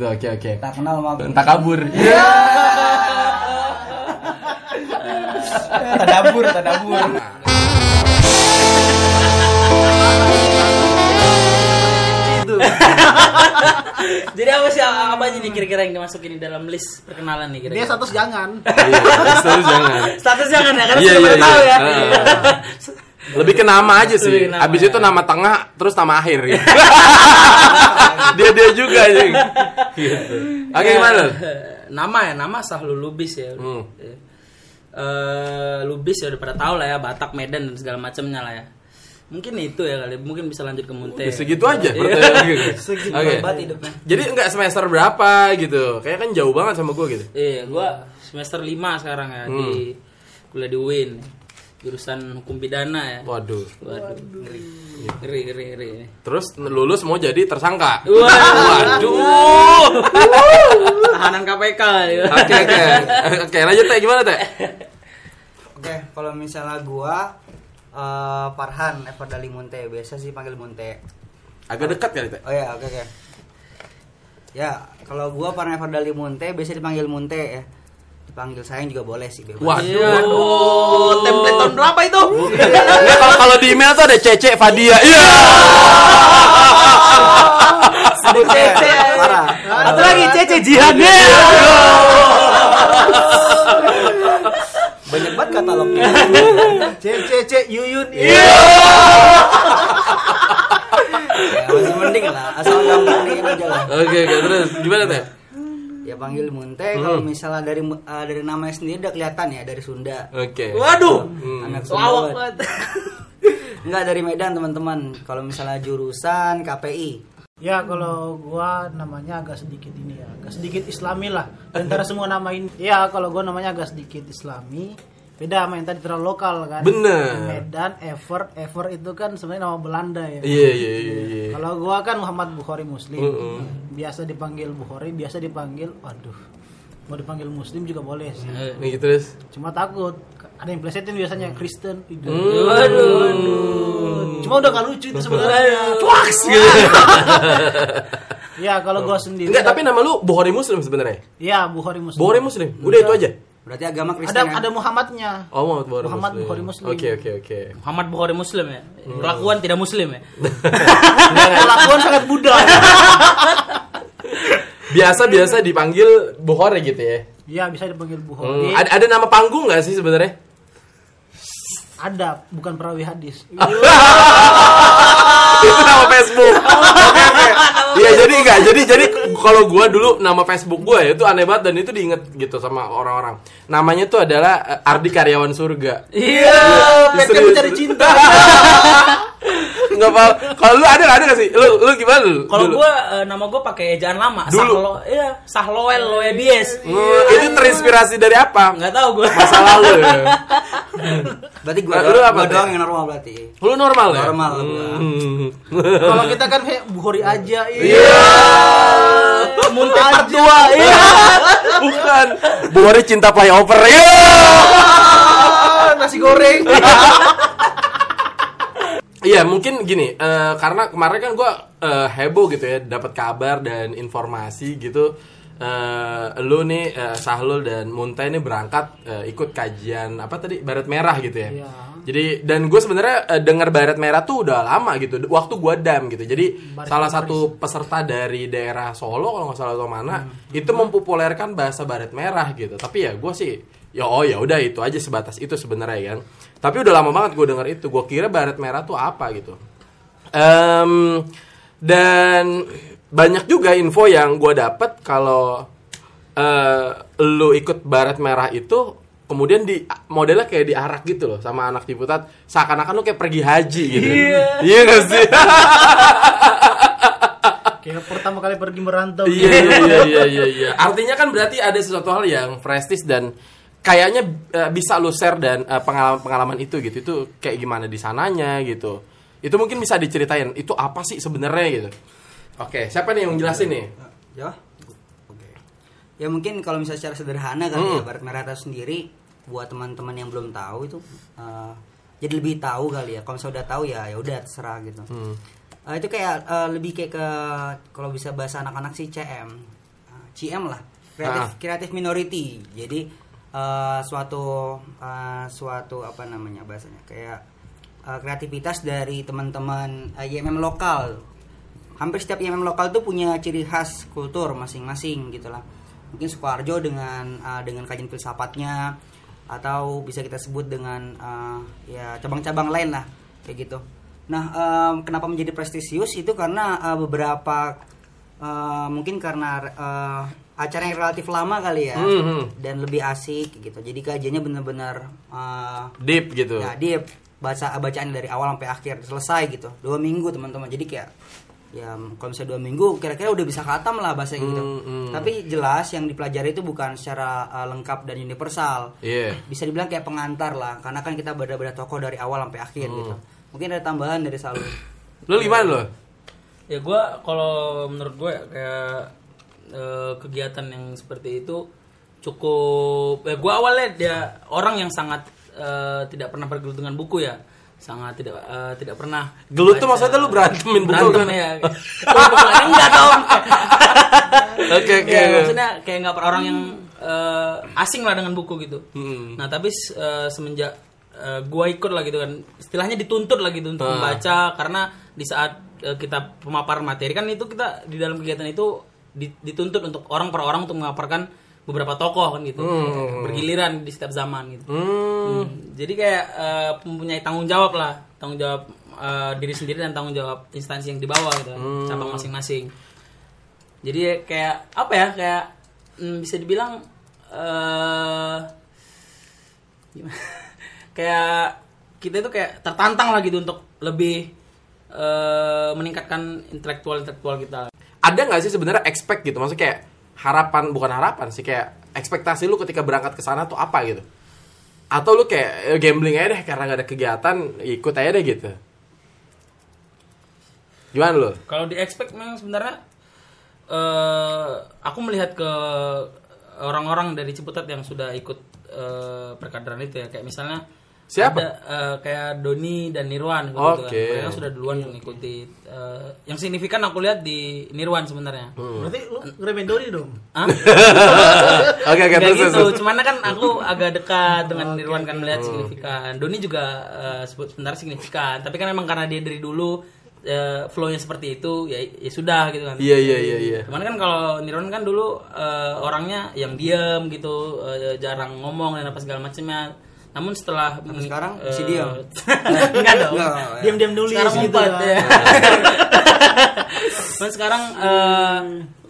gitu. Oke oke. Tak kenal sama. Entah kabur. Iya. Tadabur, tadabur. Itu. Jadi apa sih apa aja nih kira-kira yang dimasukin di dalam list perkenalan nih Dia kira-kira? status jangan. Iya, terus jangan. Status jangan ya karena Iya, sudah iya, pada tahu iya. ya. Heeh. Lebih ke nama aja sih. Nama, Abis ya. itu nama tengah, terus nama akhir. Gitu. dia dia juga aja. Gitu. Oke Ya, gimana? Nama ya, nama Sahlul Lubis ya. Hmm. Ya. Eh, Lubis ya udah pada tahu lah ya, Batak, Medan dan segala macamnya lah ya. Mungkin itu ya kali, mungkin bisa lanjut ke Munte. Ya, segitu aja. Iya. pertanyaan. Segitu Oke. Hebat hidupnya. Jadi enggak semester berapa gitu? Kayak kan jauh banget sama gue gitu. Iya, gua semester 5 sekarang ya di kuliah di UIN. Jurusan hukum pidana ya. Waduh. Waduh, ngeri. Ngeri, ngeri, ngeri. Terus lulus mau jadi tersangka. Waduh. Waduh. Tahanan KPK. ya. Oke oke. Oke lanjut teh gimana teh? Oke, kalau misalnya gua eh Farhan Everdali Munte, biasa sih panggil Munte. Agak dekat kali teh. Oh ya, oke oke. Ya, kalau gua Farhan Everdali Munte, biasa dipanggil Munte ya. Dipanggil sayang juga boleh sih bebas. Waduh. Waduh, tahun berapa itu? Enggak kalau kalau di email tuh ada Cece Fadia. Iya. Ada Cece. Parah. Satu lagi Cece Jihan. Banyak banget katalognya. C C C Yuyun. ya, masih mending lah, asal gampang aja lah. Oke oke terus gimana teh? Ya panggil Munte kalau misalnya dari eh, dari namanya sendiri udah kelihatan ya dari Sunda. Oke. Waduh. Anak Sunda. Lawak banget. Enggak dari Medan teman-teman. Kalau misalnya jurusan KPI. Ya kalau gua namanya agak sedikit ini ya, agak sedikit Islami lah. Antara semua nama ini, ya kalau gua namanya agak sedikit Islami. Beda sama yang tadi terlalu lokal kan. Bener. Medan, Ever, Ever itu kan sebenarnya nama Belanda ya. Iya iya iya. iya. Kalau gua kan Muhammad Bukhari Muslim. Mm-mm. Biasa dipanggil Bukhari, biasa dipanggil, waduh. Mau dipanggil Muslim juga boleh sih. Nih gitu terus. Cuma takut ada yang plesetin biasanya Kristen. Itu. Waduh. Cuma udah gak lucu itu sebenarnya. Cuaks gitu. Ya kalau gua sendiri. Enggak tapi nama lu Bukhari Muslim sebenarnya. Ya Bukhari Muslim. Bukhari Muslim. Udah itu aja. Berarti agama Kristen Ada kan? ada Muhammadnya. Oh Muhammad Bukhari Muhammad Muslim. Bukhari Muslim. Oke oke oke. Muhammad Bukhari Muslim ya. Kelakuan tidak Muslim ya. Kelakuan sangat Buddha. Biasa biasa dipanggil Bukhari gitu ya. ya bisa dipanggil Hmm, Bukhari. ada ada nama panggung nggak sih sebenarnya? Ada, bukan perawi hadis. itu nama Facebook. Iya jadi enggak. Jadi jadi kalau gua dulu nama Facebook gua ya itu aneh banget dan itu diinget gitu sama orang-orang. Namanya tuh adalah eh, Ardi Karyawan Surga. Iya. PT Serius. mencari cinta. Enggak apa. Kalau lu ada ada nggak sih? Lu lu gimana lu? Kalau gua eh, nama gua pakai ejaan lama, Dulu. Sahlo, iya, Sahloel Loebies. Hmm, itu terinspirasi dari apa? Enggak tahu gua. Masa lalu ya. Berarti gua, Nah, doang, lu apa, doang yang normal berarti. Lu normal ya? Normal. Hmm. Kalau kita kan kayak Bukhari aja. Iya. Muntah part Dua, iya. Bukan. Bukhari cinta flyover. Iya. Nasi goreng. Iya mungkin gini eh, karena kemarin kan gue heboh gitu ya dapat kabar dan informasi gitu eh lu nih eh, Sahlul dan Munta ini berangkat eh, ikut kajian apa tadi Baret Merah gitu ya. Iya. Jadi dan gue sebenarnya eh, dengar Baret Merah tuh udah lama gitu waktu gue dam gitu. Jadi Baris salah Baris. satu peserta dari daerah Solo kalau nggak salah atau mana itu mempopulerkan bahasa Baret Merah gitu. Tapi ya gue sih ya oh ya udah itu aja sebatas itu sebenarnya kan. Tapi udah lama banget gue denger itu. Gue kira Baret Merah tuh apa gitu. Em, dan banyak juga info yang gue dapet kalau eh, lu ikut baret merah itu kemudian di modelnya kayak diarak gitu loh sama anak diputat seakan-akan lu kayak pergi haji gitu. Iya. Gak sih? Kayak pertama kali pergi merantau. iya iya iya iya iya iya. Artinya kan berarti ada sesuatu hal yang prestis dan kayaknya eh, bisa lu share dan eh, pengalaman pengalaman itu gitu. Itu kayak gimana di sananya gitu. Itu mungkin bisa diceritain itu apa sih sebenarnya? gitu. Oke siapa nih yang jelasin nih? Ya. Oke. Ya mungkin kalau misalnya secara sederhana kali Hmm. ya Barat Merah itu sendiri buat teman-teman yang belum tahu itu eh, jadi lebih tahu kali ya. Kalau misalnya udah tahu ya ya udah terserah gitu. Hmm. Eh, itu kayak eh, lebih kayak ke kalau bisa bahasa anak-anak sih CM. CM lah kreatif Ah. kreatif minority jadi eh, suatu eh, suatu apa namanya bahasanya kayak eh, kreativitas dari teman-teman IMM lokal hampir setiap IMM lokal tuh punya ciri khas kultur masing-masing gitu lah mungkin Sukoharjo dengan eh, dengan kajian filsafatnya atau bisa kita sebut dengan eh, ya cabang-cabang lain lah kayak gitu nah em, kenapa menjadi prestisius itu karena eh, beberapa eh, mungkin karena eh, acara yang relatif lama kali ya Mhm. dan lebih asik gitu jadi kajiannya benar-benar eh, Deep gitu. Ya, dia baca bacaan dari awal sampai akhir selesai gitu. Dua minggu teman-teman. Jadi kayak ya kalau misalnya dua minggu kira-kira udah bisa khatam lah bahasa gitu. Hmm, hmm. Tapi jelas yang dipelajari itu bukan secara uh, lengkap dan universal. Iya. Bisa dibilang kayak pengantar lah karena kan kita benar-benar tokoh dari awal sampai akhir Hmm. gitu. Mungkin ada tambahan dari Salu. Lu gimana lo? Ya gue kalau menurut gue kayak eh, kegiatan yang seperti itu cukup. Ya gue awalnya dia orang yang sangat eh, tidak pernah bergelut dengan buku ya, sangat tidak eh, tidak pernah. Gelut tuh maksudnya lu berantemin berantem kan? ya. Enggak dong. Oke oke. Ya, maksudnya kayak nggak per- orang yang eh, asing lah dengan buku gitu. Hmm. Nah tapi eh, semenjak eh, gua ikut lah gitu kan, istilahnya dituntut lah gitu untuk Ah. membaca karena di saat eh, kita pemaparan materi kan itu kita di dalam kegiatan itu di- dituntut untuk orang per orang untuk memaparkan beberapa tokoh kan gitu, bergiliran di setiap zaman gitu. Hmm. Hmm, Jadi kayak eh, mempunyai tanggung jawab lah, tanggung jawab eh, diri sendiri dan tanggung jawab instansi yang di bawah gitu, kan, cabang masing-masing. Jadi kayak apa ya kayak mm, bisa dibilang eh gimana? kayak kita itu kayak tertantang lah gitu untuk lebih eh, meningkatkan intelektual intelektual kita. Ada nggak sih sebenarnya expect gitu? Maksudnya kayak harapan bukan harapan sih kayak ekspektasi lu ketika berangkat ke sana tuh apa gitu? Atau lu kayak eh, gambling aja deh karena gak ada kegiatan ikut aja deh gitu. Gimana lu? Kalau di expect memang sebenarnya eh aku melihat ke orang-orang dari Ciputat yang sudah ikut eh, perkaderan itu ya kayak misalnya Siapa? ada eh, kayak Doni dan Nirwan gitu kan. Oke. Mereka sudah duluan mengikuti eh, yang signifikan aku lihat di Nirwan sebenarnya. Hmm. Berarti lu ngeremen Doni dong. Hah? Oke oke terus gitu, terus. cuman kan aku agak dekat dengan Nirwan kan melihat signifikan. Doni juga eh, sebut sebenarnya signifikan, tapi kan memang karena dia dari dulu eh, flow-nya seperti itu, ya ya sudah gitu kan. Iya iya iya iya. Cuman kan kalau Nirwan kan dulu eh, orangnya yang diam gitu, eh, jarang ngomong dan apa segala macamnya. Namun setelah Sampai sekarang eh, masih diam? Enggak dong. Enggak, ya. Diam-diam nulis Sekarang gitu empat ya. Cuman sekarang eh,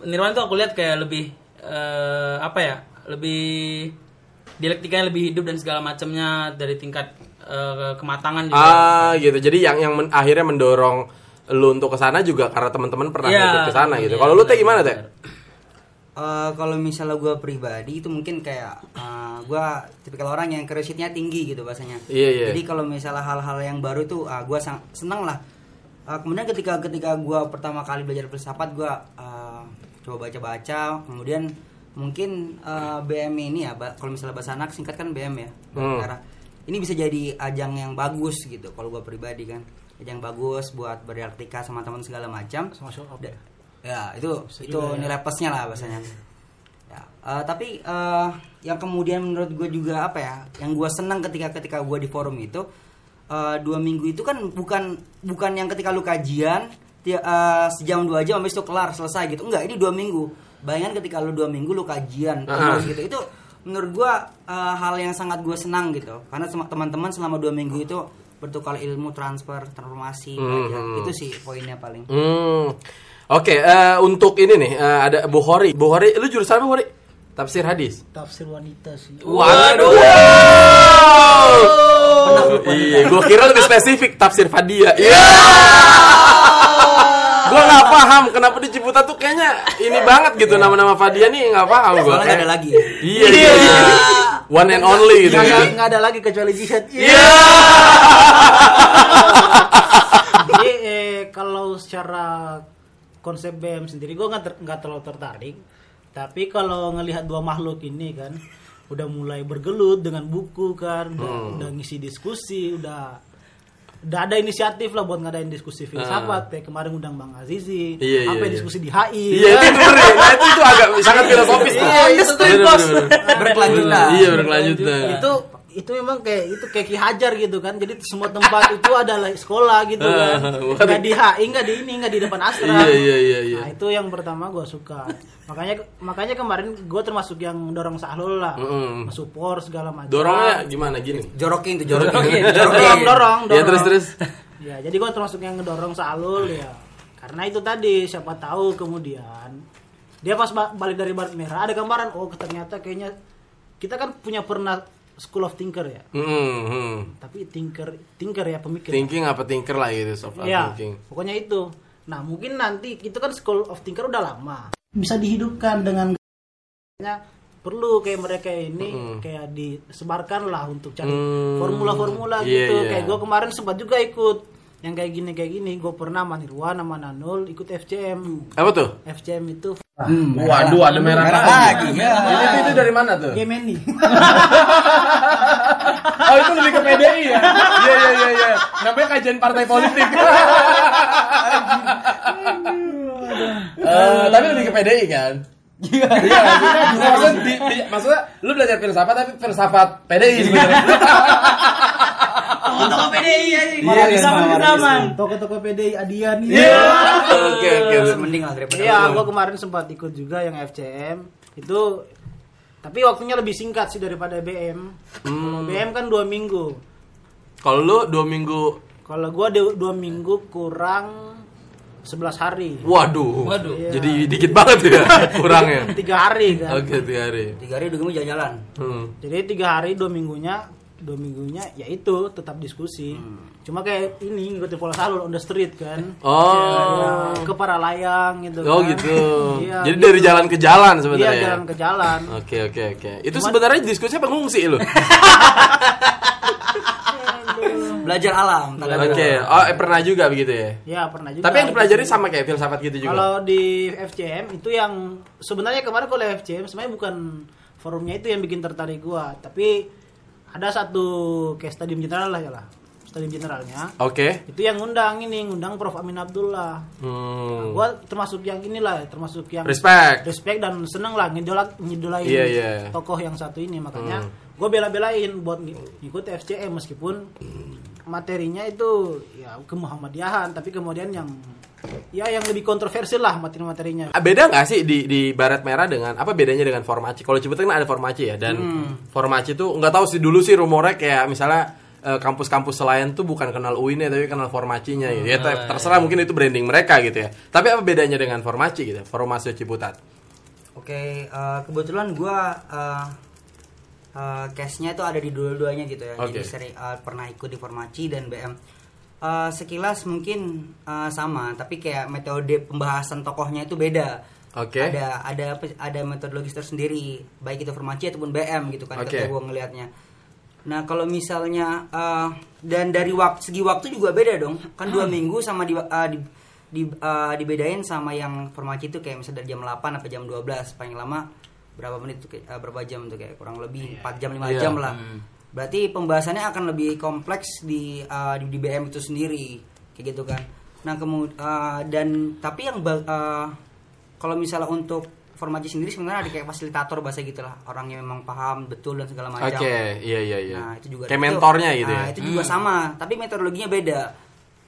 Nirwan tuh aku lihat kayak lebih eh, apa ya? Lebih dialektikanya lebih hidup dan segala macamnya dari tingkat eh, kematangan juga. Ah gitu. Jadi yang yang men- akhirnya mendorong lu untuk ke sana juga karena teman-teman pernah Iya, ikut ke sana gitu. iya, Kalau lu teh gimana teh? Eh, kalau misalnya gue pribadi itu mungkin kayak gue tipikal orang yang curiosity-nya tinggi gitu bahasanya. Iya, iya. Jadi kalau misalnya hal-hal yang baru itu uh, gue seneng lah. Eh, kemudian ketika ketika gue pertama kali belajar filsafat gue uh, coba baca-baca. Kemudian mungkin eh, BM ini ya, kalau misalnya bahasa anak singkat kan BM ya. Hmm. Karena ini bisa jadi ajang yang bagus gitu. Kalau gue pribadi kan, ajang bagus buat berdialektika sama teman segala macam. Sama show up Da- ya. Itu Bisa itu juga ya. nilai plusnya lah bahasanya. Ya, eh, tapi eh, yang kemudian menurut gue juga apa ya, yang gue senang ketika ketika gue di forum itu eh, dua minggu itu kan bukan bukan yang ketika lu kajian ti- eh, sejam dua jam habis itu kelar selesai gitu, enggak ini dua minggu. Bayangkan ketika lu dua minggu lu kajian Ah. terus gitu, itu menurut gue eh, hal yang sangat gue senang gitu, karena teman-teman selama dua minggu itu bertukar ilmu, transfer, transformasi, belajar. Mhm. itu sih poinnya paling. Hmm. Oke, eh, untuk ini nih eh, ada Bukhari. Bukhari, lu jurusan apa, Bukhari? Tafsir hadis. Tafsir wanita sih. Waduh. Iya, gua kira lebih spesifik tafsir Fadia. Iya. Gua nggak paham kenapa di Ciputat tuh kayaknya ini banget gitu nama-nama Fadia nih nggak paham gua. Soalnya ada lagi. Iya, iya, iya. One and only gitu Nggak kan. ada- nggak ada lagi kecuali jihad. Iya. Jadi eh, kalau secara konsep BM sendiri gue nggak ter- nggak terlalu tertarik. Tapi kalau ngelihat dua makhluk ini kan udah mulai bergelut dengan buku kan, udah, Hmm. udah ngisi diskusi, udah udah ada inisiatif lah buat ngadain diskusi filsafat kayak kemarin undang Bang Ah. Azizi Iya, iya, sampai iya. diskusi di HI Iya itu ya. Nah, itu, itu agak sangat filosofis. Iya, itu. Berkelanjutan. Iya berkelanjutan. itu itu memang kayak itu kayak Ki Hajar gitu kan jadi semua tempat itu adalah sekolah gitu kan Ah, nggak di HI nggak di ini nggak di depan astra Iya, iya, iya, iya. nah itu yang pertama gue suka makanya makanya kemarin gue termasuk yang dorong Sahlul lah Mm-mm. support segala macam Dorongnya gimana gini? Jorokin tuh, jorokin. Jorokin. dorong dorong dorong Ya terus terus. ya jadi gue termasuk yang ngedorong Sahlul ya karena itu tadi siapa tahu kemudian dia pas ba- balik dari Barat Merah ada gambaran oh ternyata kayaknya kita kan punya pernah School of Thinker ya Hmm, hmm. tapi thinker thinker ya pemikir Thinking apa thinker lah gitu soft ya thinking. pokoknya itu nah mungkin nanti itu kan School of Thinker udah lama bisa dihidupkan dengan Nya perlu kayak mereka ini kayak disebarkan lah untuk cari Hmm. formula-formula Iya, gitu iya. kayak gue kemarin sempat juga ikut yang kayak gini kayak gini gue pernah sama Nirwan sama Nanul ikut FCM Apa tuh? FCM itu Waduh, ada merah, Merah lagi, ya. Ini itu, itu dari mana tuh? game ini Oh itu lebih ke PDI ya? Iya iya iya iya. Namanya kajian partai politik. Eh, tapi lebih ke PDI kan? Iya. Iya. Maksudnya, di, di- maksudnya lu belajar filsafat tapi filsafat PDI sebenarnya. Toko PDI aja. Iya, iya, Zaman iya. zaman. toko-toko PDI Adian Iya. Oke oke. Mending lah daripada Iya, gue kemarin sempat ikut juga yang FCM itu, tapi waktunya lebih singkat sih daripada BM. Kalau BM kan dua minggu. Kalau lu dua minggu, Kalau gue dua minggu kurang 11 hari. waduh. Waduh. Iya. Jadi dikit banget ya kurangnya. Tiga hari kan. Oke tiga hari. tiga hari udah gue jalan-jalan. Hmm. Jadi tiga hari dua minggunya, dua minggunya ya itu tetap diskusi. Cuma kayak ini ngikutin pola salur on the street kan. Oh. Ya, ke para layang gitu. Oh kan. gitu. Iya, Jadi gitu. dari jalan ke jalan Iya sebenarnya. ya? jalan ke jalan. Oke oke oke. Itu sebenarnya diskusinya pengungsi lu. Belajar alam. Oke. kutip. Oh eh, pernah juga begitu ya. Ya pernah juga. Tapi yang dipelajari sama kayak filsafat gitu juga. Kalau di FCM itu yang sebenarnya kemarin kalau FCM sebenarnya bukan forumnya itu yang bikin tertarik gua, tapi ada satu kayak stadium general lah ya lah. Stadium generalnya Oke. itu yang ngundang ini, ngundang Prof Amin Abdullah. Hmm. Gua termasuk yang inilah, termasuk yang Respect. respect dan seneng lah ngidolak ngidolain Iya, iya. tokoh yang satu ini makanya Hmm. gue bela-belain buat ng- ngikut FCM meskipun materinya itu ya ke Muhammadiyahan tapi kemudian yang ya yang lebih kontroversial lah materi-materinya Ah, Beda nggak sih di di Barat Merah dengan apa bedanya dengan Formaci? Kalau Ciputat kan ada Formaci ya dan Formaci tuh nggak tahu sih dulu sih rumornya kayak misalnya eh, kampus-kampus selain tuh bukan kenal UIN tapi kenal Formacinya gitu. Ya ter- terserah mungkin itu branding mereka gitu ya. Tapi apa bedanya dengan Formaci gitu? Formasi Ciputat. Oke, eh, kebetulan gua eh, eh, case-nya itu ada di dua-duanya gitu ya. Jadi Oke. sering eh, pernah ikut di Formaci dan BM. Eh, sekilas mungkin eh, sama, tapi kayak metode pembahasan tokohnya itu beda. Oke. Ada ada ada metodologis tersendiri, baik itu Formaci ataupun BM gitu kan ketika gua ngelihatnya. Nah, kalau misalnya eh, dan dari waktu segi waktu juga beda dong. Kan dua minggu sama di eh, di, di eh, dibedain sama yang formaci itu kayak misalnya dari jam 8 sampai jam 12 paling lama berapa menit tuh kayak eh, berapa jam tuh kayak kurang lebih 4 jam 5 Iya. jam lah. Berarti pembahasannya akan lebih kompleks di eh, di, di BM itu sendiri kayak gitu kan. Nah, kemudian dan tapi yang eh, kalau misalnya untuk formaji sendiri sebenarnya ada kayak fasilitator bahasa gitu lah orang yang memang paham betul dan segala Oke, macam. iya iya iya. Nah, itu juga kayak itu- mentornya gitu nah, ya. itu juga sama, tapi metodologinya beda.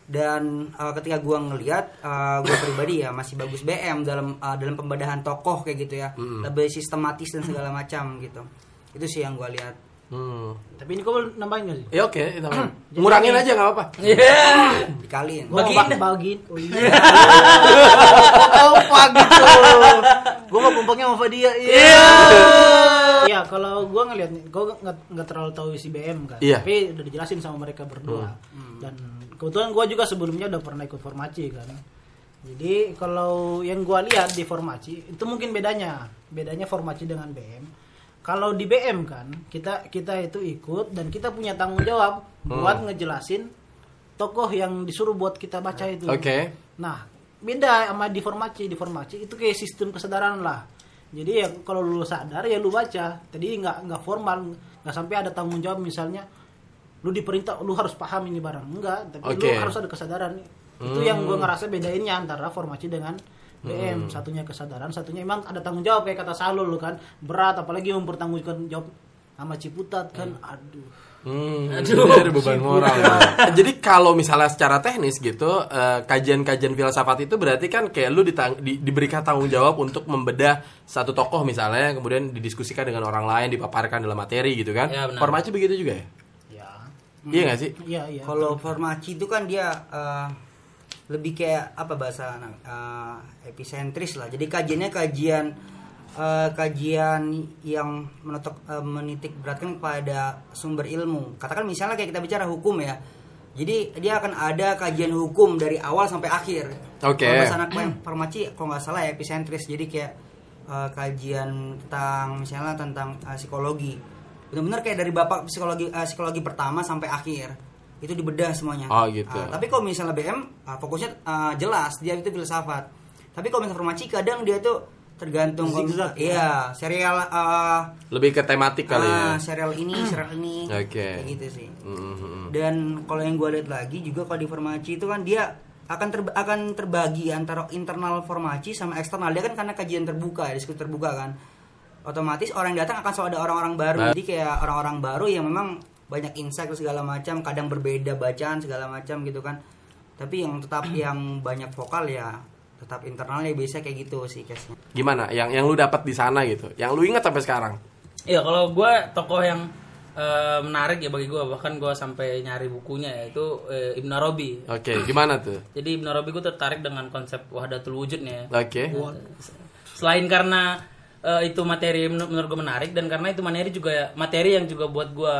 Dan uh, ketika gua ngelihat uh, gua pribadi ya masih bagus BM dalam uh, dalam pembedahan tokoh kayak gitu ya. Lebih sistematis dan segala macam gitu. Itu sih yang gua lihat. Hmm. tapi ini boleh nambahin gak sih Ya oke, namanya. ngurangin aja nggak apa-apa. Iya. Dikaliin. Gua Bagiin. ba- bagiin oh iya apa gitu gue mau kumpulnya sama dia iya iya kalau gue ngeliat nih gue nggak nggak terlalu tahu isi BM kan Iya. tapi udah dijelasin sama mereka berdua dan kebetulan gue juga sebelumnya udah pernah ikut formasi kan jadi kalau yang gue lihat di formasi itu mungkin bedanya bedanya formasi dengan BM kalau di BM kan kita kita itu ikut dan kita punya tanggung jawab buat ngejelasin tokoh yang disuruh buat kita baca itu Oke. Nah, beda sama di formasi. Di formasi itu kayak sistem kesadaran lah. Jadi ya kalau lu sadar ya lu baca. Tadi nggak nggak formal, nggak sampai ada tanggung jawab misalnya lu diperintah lu harus paham ini barang enggak tapi Oke. lu harus ada kesadaran itu yang gue ngerasa bedainnya antara formasi dengan BM satunya kesadaran satunya emang ada tanggung jawab kayak kata Salul lu kan berat apalagi mempertanggungjawabkan jawab sama Ciputat kan aduh Hmm, Aduh. ada beban moral. ya. Jadi kalau misalnya secara teknis gitu, eh, kajian-kajian filsafat itu berarti kan kayak lu ditang- di- diberikan tanggung jawab untuk membedah satu tokoh misalnya, kemudian didiskusikan dengan orang lain, dipaparkan dalam materi gitu kan. Ya, benar. Formaci begitu juga ya? ya Iya nggak sih? iya iya Kalau formasi itu kan dia eh, lebih kayak apa bahasa eh, epicentris lah. Jadi kajiannya kajian eh, kajian yang menotok eh, menitik beratkan pada sumber ilmu. Katakan misalnya kayak kita bicara hukum ya. Jadi dia akan ada kajian hukum dari awal sampai akhir. Oke. Kalau bahasa anak farmaci kalau nggak salah ya epicentris. Jadi kayak eh, kajian tentang misalnya tentang eh, psikologi. Benar-benar kayak dari bapak psikologi eh, psikologi pertama sampai akhir itu dibedah semuanya. Oh, gitu. Ah, tapi kalau misalnya BM ah, fokusnya ah, jelas dia itu filsafat. Tapi kalau misalnya farmaci kadang dia tuh tergantung Zigzag, iya serial ah, Lebih ke tematik kali ya. ah, serial ini serial ini Oke. kayak gitu sih. Mhm. Dan kalau yang gue lihat lagi juga kalau di farmaci itu kan dia akan ter- akan terbagi antara internal farmaci sama eksternal. Dia kan karena kajian terbuka, ya, diskusi terbuka kan. Otomatis orang yang datang akan selalu ada orang-orang baru. Nah. Jadi kayak orang-orang baru yang memang banyak insight segala macam, kadang berbeda bacaan segala macam gitu kan. Tapi yang tetap yang banyak vokal ya tetap internalnya biasa kayak gitu sih case-nya. Gimana? Yang yang lu dapat di sana gitu. Yang lu ingat sampai sekarang. Iya kalau gue tokoh yang eh, menarik ya bagi gue bahkan gue sampai nyari bukunya yaitu eh, Ibn Arabi. Oke, gimana tuh? Jadi Ibn Arabi gue tertarik dengan konsep wahdatul wujudnya. ya. Oke. Selain karena eh, itu materi menur- menurut gue menarik dan karena itu materi juga materi yang juga buat gue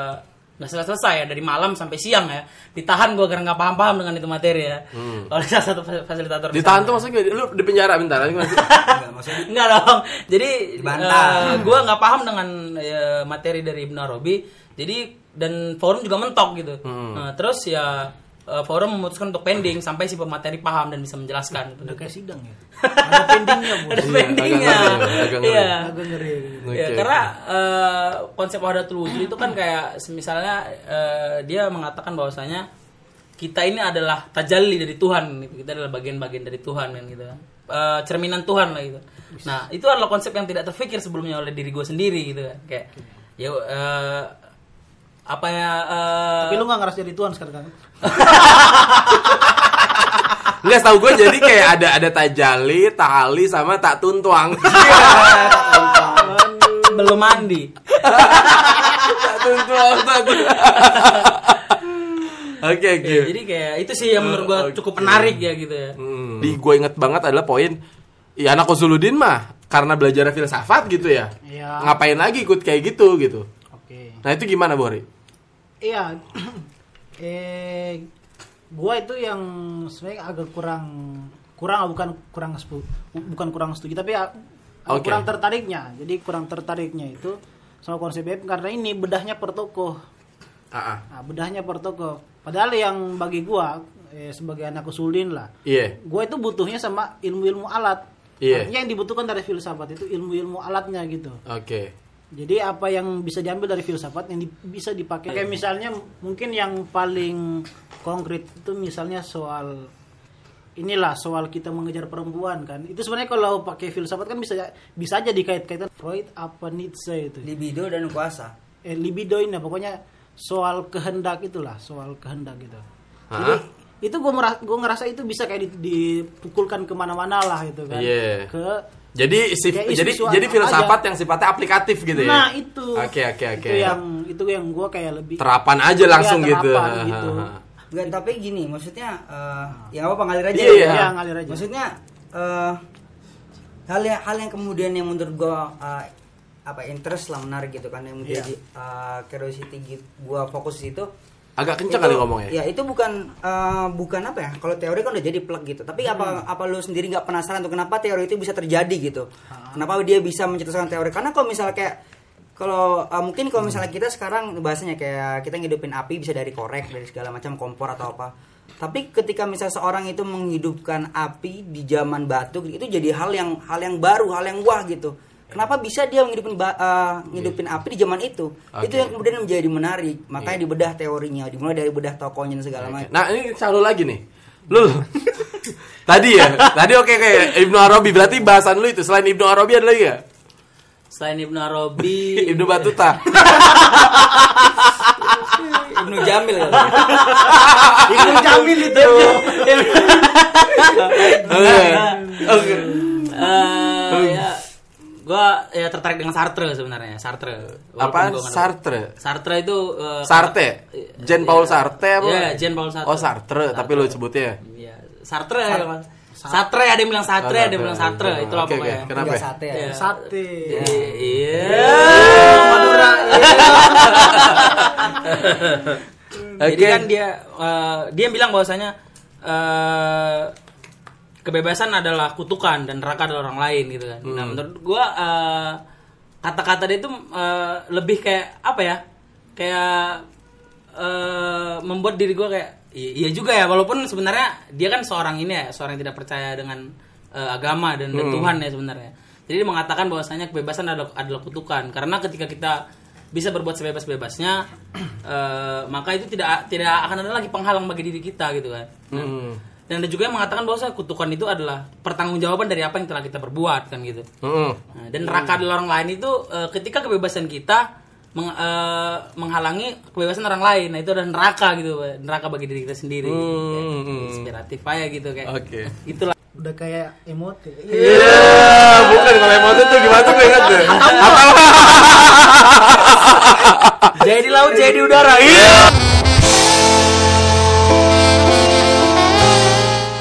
nggak selesai selesai ya dari malam sampai siang ya ditahan gue karena nggak paham paham dengan itu materi ya. Oleh salah satu fas- fasilitator. di Ditahan tuh maksudnya lu di penjara bentar Enggak dong. Jadi Dibantah. gue nggak paham dengan eh, materi dari Ibn Arabi. Jadi dan forum juga mentok gitu. Nah, terus ya eh, forum memutuskan untuk pending sampai si pemateri paham dan bisa menjelaskan. udah kayak sidang ya? Ada pendingnya bos Ada Iya, pendingnya. Iya. agak ngeri. Ya, karena eh, konsep wahdatul wujud itu kan kayak misalnya eh, dia mengatakan bahwasanya kita ini adalah tajalli dari Tuhan gitu. kita adalah bagian-bagian dari Tuhan kan gitu. Eh, cerminan Tuhan lah gitu. Nah itu adalah konsep yang tidak terpikir sebelumnya oleh diri gue sendiri gitu kan. Kayak ya eh, apa ya eh, tapi lu nggak ngerasa jadi Tuhan sekarang kan Enggak tahu gue jadi kayak ada ada tajali, tali sama tak tuntuang. belum mandi tak tuntuang, tak. Oke oke. Ya, jadi kayak itu sih yang menurut gue Oke. cukup menarik ya gitu ya Hmm. Di gue inget banget adalah poin ya anak Usuludin mah karena belajar filsafat gitu ya. Iya. Ngapain lagi ikut kayak gitu gitu. oke Nah itu gimana Bori? Iya, eh, gua itu yang sebenarnya agak kurang kurang bukan kurang bukan kurang setuju tapi Oke. kurang tertariknya. Jadi kurang tertariknya itu sama konsep BM karena ini bedahnya per tokoh. Ah, ah. Nah, bedahnya per tokoh. Padahal yang bagi gua eh, sebagai anak usulin lah, Iya. gua itu butuhnya sama ilmu-ilmu alat. Iya. Artinya yang dibutuhkan dari filsafat itu ilmu-ilmu alatnya gitu. Oke. Jadi apa yang bisa diambil dari filsafat yang di- bisa dipakai kayak misalnya mungkin yang paling konkret itu misalnya soal inilah soal kita mengejar perempuan kan. Itu sebenarnya kalau pakai filsafat kan bisa bisa aja dikait-kaitan Freud apa Nietzsche itu. libido dan kuasa. Eh, libido ini pokoknya soal kehendak itulah, soal kehendak gitu. Hah? Jadi itu gue gue ngerasa itu bisa kayak di- dipukulkan ke mana-mana lah itu kan. Iya. Ke Jadi si, Ya, jadi jadi aja. filsafat yang sifatnya aplikatif gitu ya. Nah itu. Oke oke oke. Itu yang itu yang gue kayak lebih. Terapan aja langsung Iya, gitu. terapan gitu. Enggak, tapi gini, maksudnya eh, ya apa ngalir aja. Iya, ya. iya. Ya, ngalir aja. Maksudnya eh, hal yang hal yang kemudian yang menurut gua eh, apa interest lah menarik gitu kan yang menjadi eh, curiosity gitu, gua fokus di situ. Agak kencang kali ngomongnya. Ya itu bukan eh, bukan apa ya? Kalau teori kan udah jadi plug gitu. Tapi apa apa lu sendiri nggak penasaran tuh kenapa teori itu bisa terjadi gitu? Kenapa dia bisa mencetuskan teori? Karena kalau misalnya kayak kalau eh, mungkin kalau misalnya kita sekarang bahasanya kayak kita ngidupin api bisa dari korek dari segala macam kompor atau apa. Tapi ketika misalnya seorang itu menghidupkan api di zaman batu itu jadi hal yang hal yang baru, hal yang wah gitu. Kenapa bisa dia ngidupin ba- eh, ngidupin api di zaman itu? Oke. itu yang kemudian menjadi menarik. Makanya dibedah teorinya dimulai dari bedah tokohnya dan segala macam. Nah ini selalu lagi nih. Lu Tadi ya? Tadi oke kayak Ibnu Arabi Berarti bahasan lu itu. Selain Ibnu Arabi ada lagi ya Selain Ibnu Arabi, Ibnu Batuta. Ibnu Jamil kan Ibnu Jamil itu. Oke. Oke eh ya gua ya tertarik dengan Sartre sebenarnya, Sartre. Nggak- Sartre Sartre itu eh, Sarte Jean Paul Sartre apa Iya, Jean Paul Sartre. Oh Sartre Tapi lu sebutnya Iya, Sartre. Sartre ada yang bilang Sartre, ada yang bilang Sartre, Oke, itulah oke. pokoknya. Kenapa? Sate ya. Iya. Sate. Iya. Madura. Jadi kan dia eh, dia bilang bahwasanya eh, kebebasan adalah kutukan dan neraka adalah orang lain gitu kan. Nah, menurut gua eh, kata-kata dia itu eh, lebih kayak apa ya? Kayak eh, membuat diri gua kayak iya juga ya walaupun sebenarnya dia kan seorang ini ya, seorang yang tidak percaya dengan eh, agama dan, dan Tuhan ya sebenarnya. Jadi dia mengatakan bahwasanya kebebasan adalah, adalah kutukan karena ketika kita bisa berbuat sebebas-bebasnya eh, maka itu tidak tidak akan ada lagi penghalang bagi diri kita gitu kan. Nah, Hmm. Dan ada juga yang mengatakan bahwa kutukan itu adalah pertanggungjawaban dari apa yang telah kita perbuat kan gitu. Nah, dan neraka adalah orang lain itu eh, ketika kebebasan kita meng- eh, menghalangi kebebasan orang lain. Nah, itu adalah neraka gitu, neraka bagi diri kita sendiri. Hmm. Kayak inspiratif aja gitu kayak. Oke. Itulah. Udah kayak emote. Iya, bukan kalau emosi tuh gimana tuh ingat deh. Jadi laut, jadi udara. Iya.